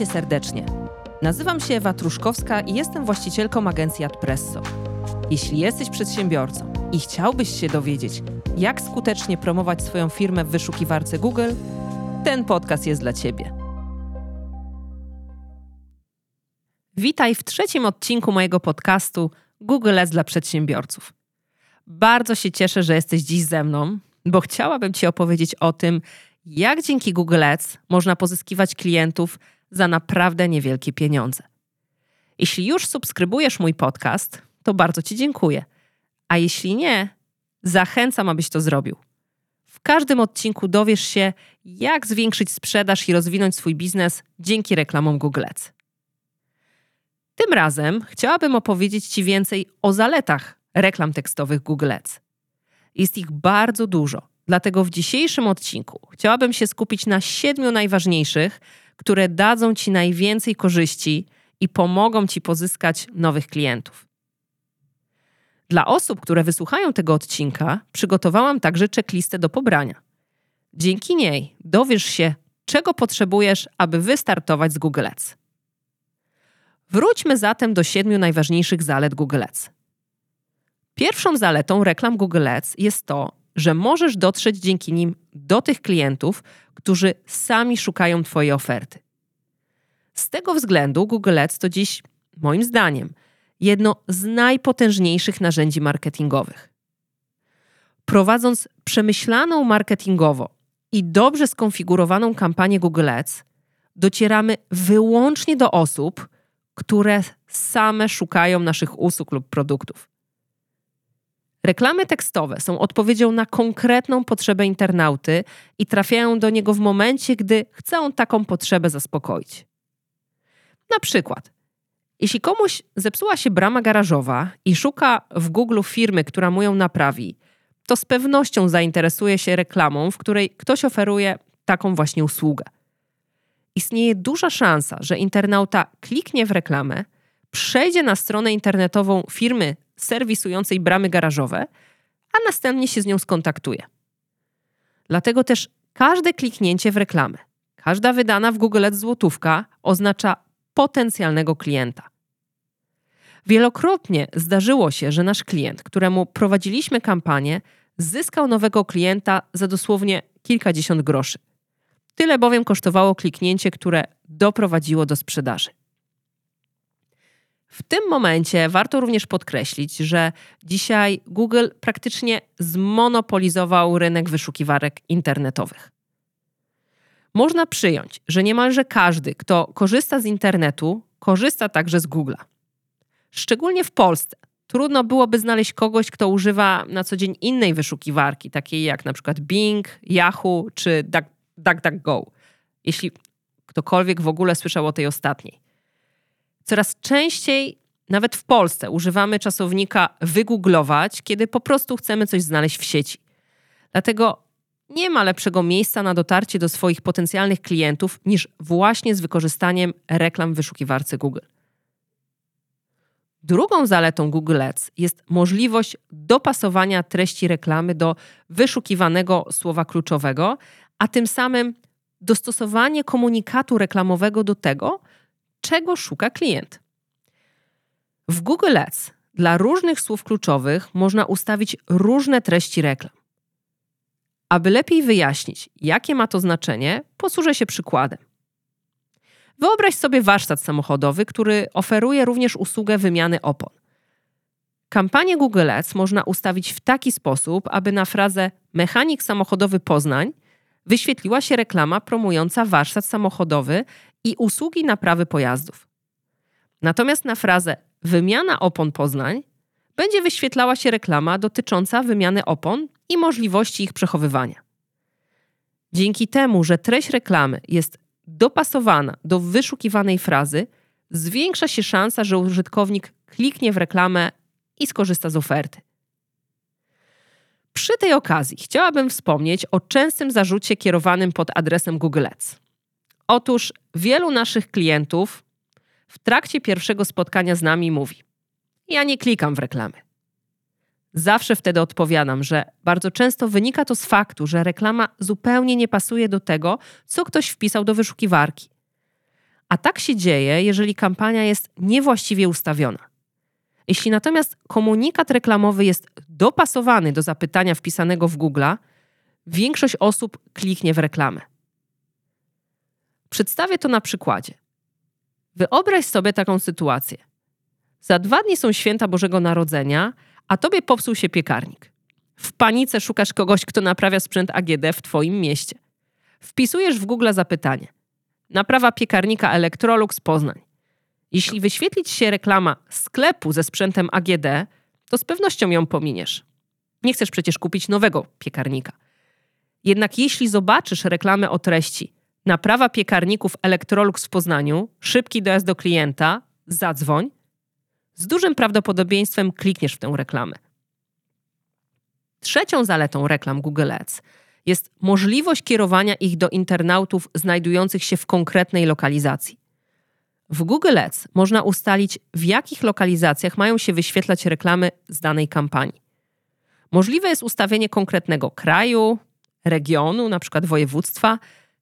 Cię serdecznie. Nazywam się Ewa Truszkowska i jestem właścicielką agencji Adpresso. Jeśli jesteś przedsiębiorcą i chciałbyś się dowiedzieć, jak skutecznie promować swoją firmę w wyszukiwarce Google, ten podcast jest dla Ciebie. Witaj w trzecim odcinku mojego podcastu Google Ads dla przedsiębiorców. Bardzo się cieszę, że jesteś dziś ze mną, bo chciałabym Ci opowiedzieć o tym, jak dzięki Google Ads można pozyskiwać klientów za naprawdę niewielkie pieniądze. Jeśli już subskrybujesz mój podcast, to bardzo Ci dziękuję. A jeśli nie, zachęcam, abyś to zrobił. W każdym odcinku dowiesz się, jak zwiększyć sprzedaż i rozwinąć swój biznes dzięki reklamom Google Ads. Tym razem chciałabym opowiedzieć Ci więcej o zaletach reklam tekstowych Google Ads. Jest ich bardzo dużo, dlatego w dzisiejszym odcinku chciałabym się skupić na siedmiu najważniejszych, które dadzą Ci najwięcej korzyści i pomogą Ci pozyskać nowych klientów. Dla osób, które wysłuchają tego odcinka, przygotowałam także checklistę do pobrania. Dzięki niej dowiesz się, czego potrzebujesz, aby wystartować z Google Ads. Wróćmy zatem do siedmiu najważniejszych zalet Google Ads. Pierwszą zaletą reklam Google Ads jest to, że możesz dotrzeć dzięki nim do tych klientów, którzy sami szukają Twojej oferty. Z tego względu Google Ads to dziś, moim zdaniem, jedno z najpotężniejszych narzędzi marketingowych. Prowadząc przemyślaną marketingowo i dobrze skonfigurowaną kampanię Google Ads, docieramy wyłącznie do osób, które same szukają naszych usług lub produktów. Reklamy tekstowe są odpowiedzią na konkretną potrzebę internauty i trafiają do niego w momencie, gdy chcą taką potrzebę zaspokoić. Na przykład, jeśli komuś zepsuła się brama garażowa i szuka w Google firmy, która mu ją naprawi, to z pewnością zainteresuje się reklamą, w której ktoś oferuje taką właśnie usługę. Istnieje duża szansa, że internauta kliknie w reklamę, przejdzie na stronę internetową firmy serwisującej bramy garażowe, a następnie się z nią skontaktuje. Dlatego też każde kliknięcie w reklamę, każda wydana w Google Ads złotówka oznacza potencjalnego klienta. Wielokrotnie zdarzyło się, że nasz klient, któremu prowadziliśmy kampanię, zyskał nowego klienta za dosłownie kilkadziesiąt groszy. Tyle bowiem kosztowało kliknięcie, które doprowadziło do sprzedaży. W tym momencie warto również podkreślić, że dzisiaj Google praktycznie zmonopolizował rynek wyszukiwarek internetowych. Można przyjąć, że niemalże każdy, kto korzysta z internetu, korzysta także z Google'a. Szczególnie w Polsce trudno byłoby znaleźć kogoś, kto używa na co dzień innej wyszukiwarki, takiej jak na przykład Bing, Yahoo czy DuckDuckGo, jeśli ktokolwiek w ogóle słyszał o tej ostatniej. Coraz częściej, nawet w Polsce, używamy czasownika wygooglować, kiedy po prostu chcemy coś znaleźć w sieci. Dlatego nie ma lepszego miejsca na dotarcie do swoich potencjalnych klientów niż właśnie z wykorzystaniem reklam w wyszukiwarce Google. Drugą zaletą Google Ads jest możliwość dopasowania treści reklamy do wyszukiwanego słowa kluczowego, a tym samym dostosowanie komunikatu reklamowego do tego, czego szuka klient. W Google Ads dla różnych słów kluczowych można ustawić różne treści reklam. Aby lepiej wyjaśnić, jakie ma to znaczenie, posłużę się przykładem. Wyobraź sobie warsztat samochodowy, który oferuje również usługę wymiany opon. Kampanię Google Ads można ustawić w taki sposób, aby na frazę mechanik samochodowy Poznań wyświetliła się reklama promująca warsztat samochodowy i usługi naprawy pojazdów. Natomiast na frazę wymiana opon Poznań będzie wyświetlała się reklama dotycząca wymiany opon i możliwości ich przechowywania. Dzięki temu, że treść reklamy jest dopasowana do wyszukiwanej frazy, zwiększa się szansa, że użytkownik kliknie w reklamę i skorzysta z oferty. Przy tej okazji chciałabym wspomnieć o częstym zarzucie kierowanym pod adresem Google Ads. Otóż wielu naszych klientów w trakcie pierwszego spotkania z nami mówi: Ja nie klikam w reklamy. Zawsze wtedy odpowiadam, że bardzo często wynika to z faktu, że reklama zupełnie nie pasuje do tego, co ktoś wpisał do wyszukiwarki. A tak się dzieje, jeżeli kampania jest niewłaściwie ustawiona. Jeśli natomiast komunikat reklamowy jest dopasowany do zapytania wpisanego w Google, większość osób kliknie w reklamę. Przedstawię to na przykładzie. Wyobraź sobie taką sytuację. Za dwa dni są święta Bożego Narodzenia, a tobie popsuł się piekarnik. W panice szukasz kogoś, kto naprawia sprzęt AGD w twoim mieście. Wpisujesz w Google zapytanie. Naprawa piekarnika Electrolux Poznań. Jeśli wyświetlić się reklama sklepu ze sprzętem AGD, to z pewnością ją pominiesz. Nie chcesz przecież kupić nowego piekarnika. Jednak jeśli zobaczysz reklamę o treści naprawa piekarników Electrolux w Poznaniu, szybki dojazd do klienta, zadzwoń, z dużym prawdopodobieństwem klikniesz w tę reklamę. Trzecią zaletą reklam Google Ads jest możliwość kierowania ich do internautów znajdujących się w konkretnej lokalizacji. W Google Ads można ustalić, w jakich lokalizacjach mają się wyświetlać reklamy z danej kampanii. Możliwe jest ustawienie konkretnego kraju, regionu, np. województwa,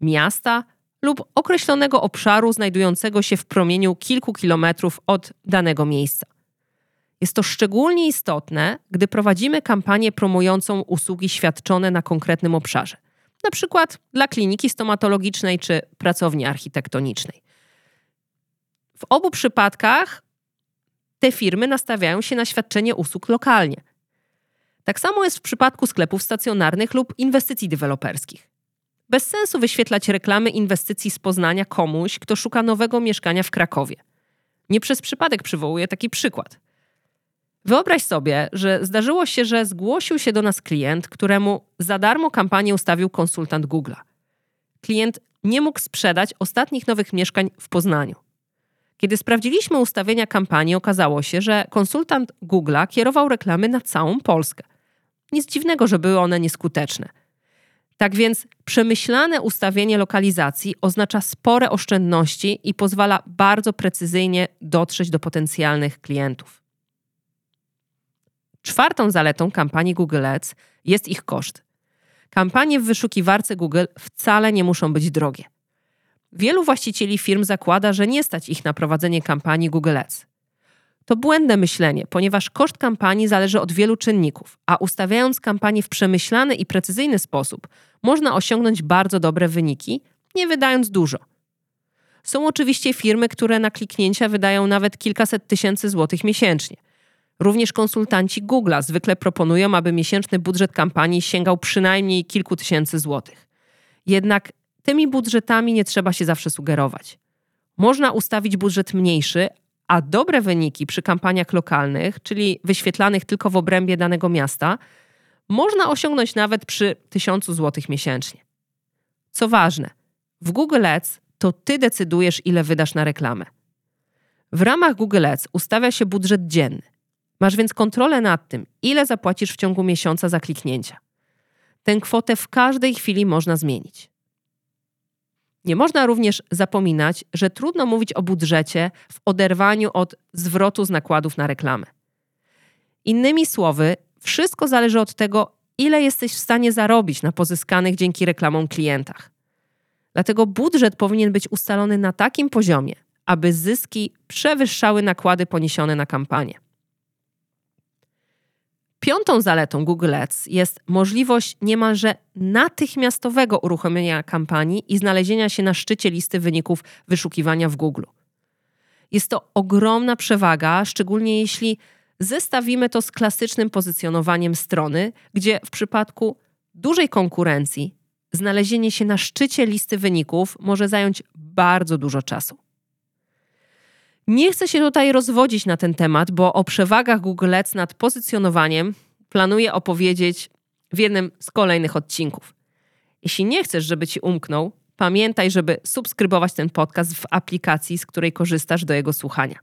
miasta lub określonego obszaru znajdującego się w promieniu kilku kilometrów od danego miejsca. Jest to szczególnie istotne, gdy prowadzimy kampanię promującą usługi świadczone na konkretnym obszarze, np. dla kliniki stomatologicznej czy pracowni architektonicznej. W obu przypadkach te firmy nastawiają się na świadczenie usług lokalnie. Tak samo jest w przypadku sklepów stacjonarnych lub inwestycji deweloperskich. Bez sensu wyświetlać reklamy inwestycji z Poznania komuś, kto szuka nowego mieszkania w Krakowie. Nie przez przypadek przywołuję taki przykład. Wyobraź sobie, że zdarzyło się, że zgłosił się do nas klient, któremu za darmo kampanię ustawił konsultant Google. Klient nie mógł sprzedać ostatnich nowych mieszkań w Poznaniu. Kiedy sprawdziliśmy ustawienia kampanii, okazało się, że konsultant Google kierował reklamy na całą Polskę. Nic dziwnego, że były one nieskuteczne. Tak więc przemyślane ustawienie lokalizacji oznacza spore oszczędności i pozwala bardzo precyzyjnie dotrzeć do potencjalnych klientów. Czwartą zaletą kampanii Google Ads jest ich koszt. Kampanie w wyszukiwarce Google wcale nie muszą być drogie. Wielu właścicieli firm zakłada, że nie stać ich na prowadzenie kampanii Google Ads. To błędne myślenie, ponieważ koszt kampanii zależy od wielu czynników, a ustawiając kampanię w przemyślany i precyzyjny sposób, można osiągnąć bardzo dobre wyniki, nie wydając dużo. Są oczywiście firmy, które na kliknięcia wydają nawet kilkaset tysięcy złotych miesięcznie. Również konsultanci Google zwykle proponują, aby miesięczny budżet kampanii sięgał przynajmniej kilku tysięcy złotych. Jednak tymi budżetami nie trzeba się zawsze sugerować. Można ustawić budżet mniejszy, a dobre wyniki przy kampaniach lokalnych, czyli wyświetlanych tylko w obrębie danego miasta, można osiągnąć nawet przy 1000 zł miesięcznie. Co ważne, w Google Ads to ty decydujesz, ile wydasz na reklamę. W ramach Google Ads ustawia się budżet dzienny. Masz więc kontrolę nad tym, ile zapłacisz w ciągu miesiąca za kliknięcia. Tę kwotę w każdej chwili można zmienić. Nie można również zapominać, że trudno mówić o budżecie w oderwaniu od zwrotu z nakładów na reklamę. Innymi słowy, wszystko zależy od tego, ile jesteś w stanie zarobić na pozyskanych dzięki reklamom klientach. Dlatego budżet powinien być ustalony na takim poziomie, aby zyski przewyższały nakłady poniesione na kampanię. Piątą zaletą Google Ads jest możliwość niemalże natychmiastowego uruchomienia kampanii i znalezienia się na szczycie listy wyników wyszukiwania w Google. Jest to ogromna przewaga, szczególnie jeśli zestawimy to z klasycznym pozycjonowaniem strony, gdzie w przypadku dużej konkurencji znalezienie się na szczycie listy wyników może zająć bardzo dużo czasu. Nie chcę się tutaj rozwodzić na ten temat, bo o przewagach Google Ads nad pozycjonowaniem planuję opowiedzieć w jednym z kolejnych odcinków. Jeśli nie chcesz, żeby ci umknął, pamiętaj, żeby subskrybować ten podcast w aplikacji, z której korzystasz do jego słuchania.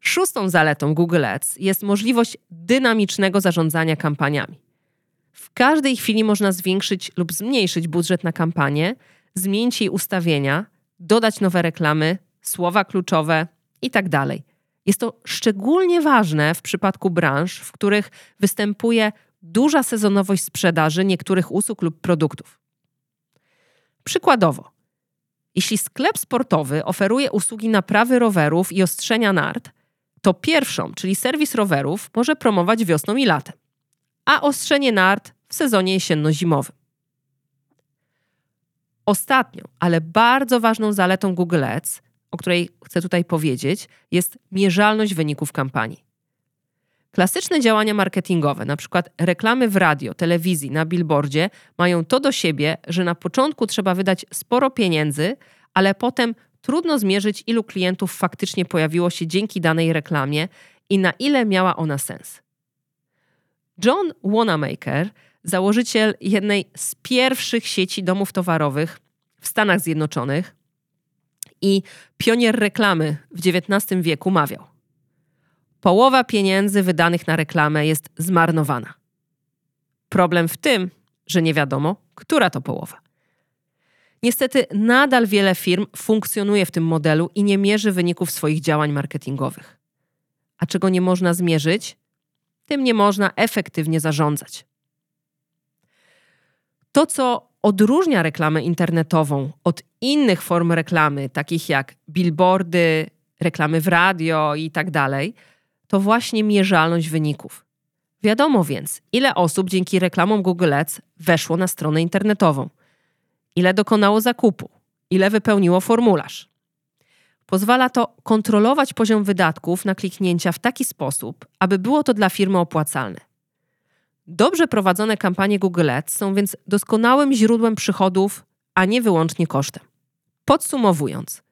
Szóstą zaletą Google Ads jest możliwość dynamicznego zarządzania kampaniami. W każdej chwili można zwiększyć lub zmniejszyć budżet na kampanię, zmienić jej ustawienia, dodać nowe reklamy, słowa kluczowe itd. Tak jest to szczególnie ważne w przypadku branż, w których występuje duża sezonowość sprzedaży niektórych usług lub produktów. Przykładowo, Jeśli sklep sportowy oferuje usługi naprawy rowerów i ostrzenia nart, to pierwszą, czyli serwis rowerów, może promować wiosną i latem, a ostrzenie nart w sezonie jesienno-zimowym. Ostatnią, ale bardzo ważną zaletą Google Ads, o której chcę tutaj powiedzieć, jest mierzalność wyników kampanii. Klasyczne działania marketingowe, np. reklamy w radio, telewizji, na billboardzie, mają to do siebie, że na początku trzeba wydać sporo pieniędzy, ale potem trudno zmierzyć, ilu klientów faktycznie pojawiło się dzięki danej reklamie i na ile miała ona sens. John Wanamaker, założyciel jednej z pierwszych sieci domów towarowych w Stanach Zjednoczonych i pionier reklamy w XIX wieku, mawiał: Połowa pieniędzy wydanych na reklamę jest zmarnowana. Problem w tym, że nie wiadomo, która to połowa. Niestety, nadal wiele firm funkcjonuje w tym modelu i nie mierzy wyników swoich działań marketingowych. A czego nie można zmierzyć, tym nie można efektywnie zarządzać. To, co odróżnia reklamę internetową od innych form reklamy, takich jak billboardy, reklamy w radio i tak dalej, to właśnie mierzalność wyników. Wiadomo więc, ile osób dzięki reklamom Google Ads weszło na stronę internetową, ile dokonało zakupu, ile wypełniło formularz. Pozwala to kontrolować poziom wydatków na kliknięcia w taki sposób, aby było to dla firmy opłacalne. Dobrze prowadzone kampanie Google Ads są więc doskonałym źródłem przychodów, a nie wyłącznie kosztem. Podsumowując,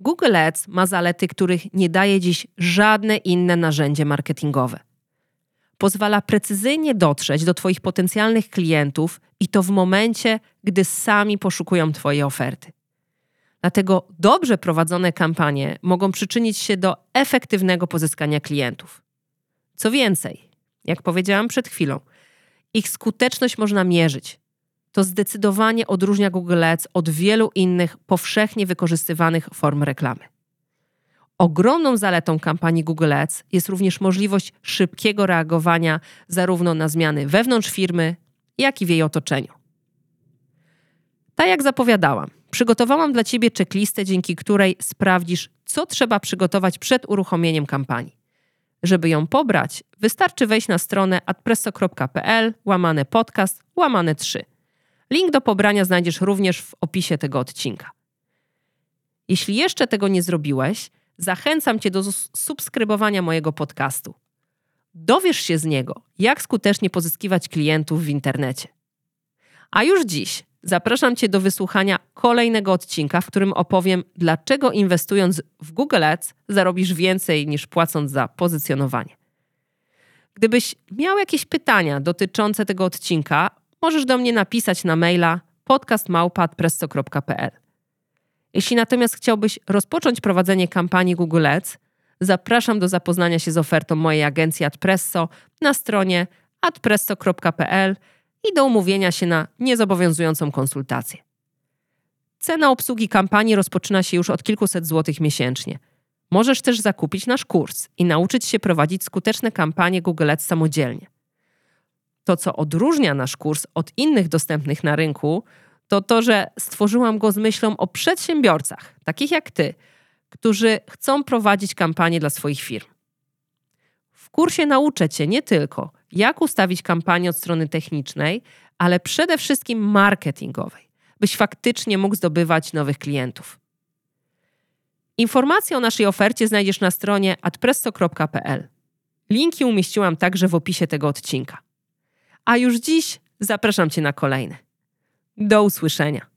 Google Ads ma zalety, których nie daje dziś żadne inne narzędzie marketingowe. Pozwala precyzyjnie dotrzeć do Twoich potencjalnych klientów i to w momencie, gdy sami poszukują Twojej oferty. Dlatego dobrze prowadzone kampanie mogą przyczynić się do efektywnego pozyskania klientów. Co więcej, jak powiedziałam przed chwilą, ich skuteczność można mierzyć. To zdecydowanie odróżnia Google Ads od wielu innych powszechnie wykorzystywanych form reklamy. Ogromną zaletą kampanii Google Ads jest również możliwość szybkiego reagowania zarówno na zmiany wewnątrz firmy, jak i w jej otoczeniu. Tak jak zapowiadałam, przygotowałam dla Ciebie checklistę, dzięki której sprawdzisz, co trzeba przygotować przed uruchomieniem kampanii. Żeby ją pobrać, wystarczy wejść na stronę adpresso.pl, łamane podcast, łamane 3. Link do pobrania znajdziesz również w opisie tego odcinka. Jeśli jeszcze tego nie zrobiłeś, zachęcam Cię do subskrybowania mojego podcastu. Dowiesz się z niego, jak skutecznie pozyskiwać klientów w internecie. A już dziś zapraszam Cię do wysłuchania kolejnego odcinka, w którym opowiem, dlaczego inwestując w Google Ads zarobisz więcej niż płacąc za pozycjonowanie. Gdybyś miał jakieś pytania dotyczące tego odcinka, możesz do mnie napisać na maila podcastmałpa.presto.pl. Jeśli natomiast chciałbyś rozpocząć prowadzenie kampanii Google Ads, zapraszam do zapoznania się z ofertą mojej agencji AdPresso na stronie adpresso.pl i do umówienia się na niezobowiązującą konsultację. Cena obsługi kampanii rozpoczyna się już od kilkuset złotych miesięcznie. Możesz też zakupić nasz kurs i nauczyć się prowadzić skuteczne kampanie Google Ads samodzielnie. To, co odróżnia nasz kurs od innych dostępnych na rynku, to to, że stworzyłam go z myślą o przedsiębiorcach, takich jak ty, którzy chcą prowadzić kampanie dla swoich firm. W kursie nauczę cię nie tylko, jak ustawić kampanię od strony technicznej, ale przede wszystkim marketingowej, byś faktycznie mógł zdobywać nowych klientów. Informacje o naszej ofercie znajdziesz na stronie adpresso.pl. Linki umieściłam także w opisie tego odcinka. A już dziś zapraszam Cię na kolejny. Do usłyszenia.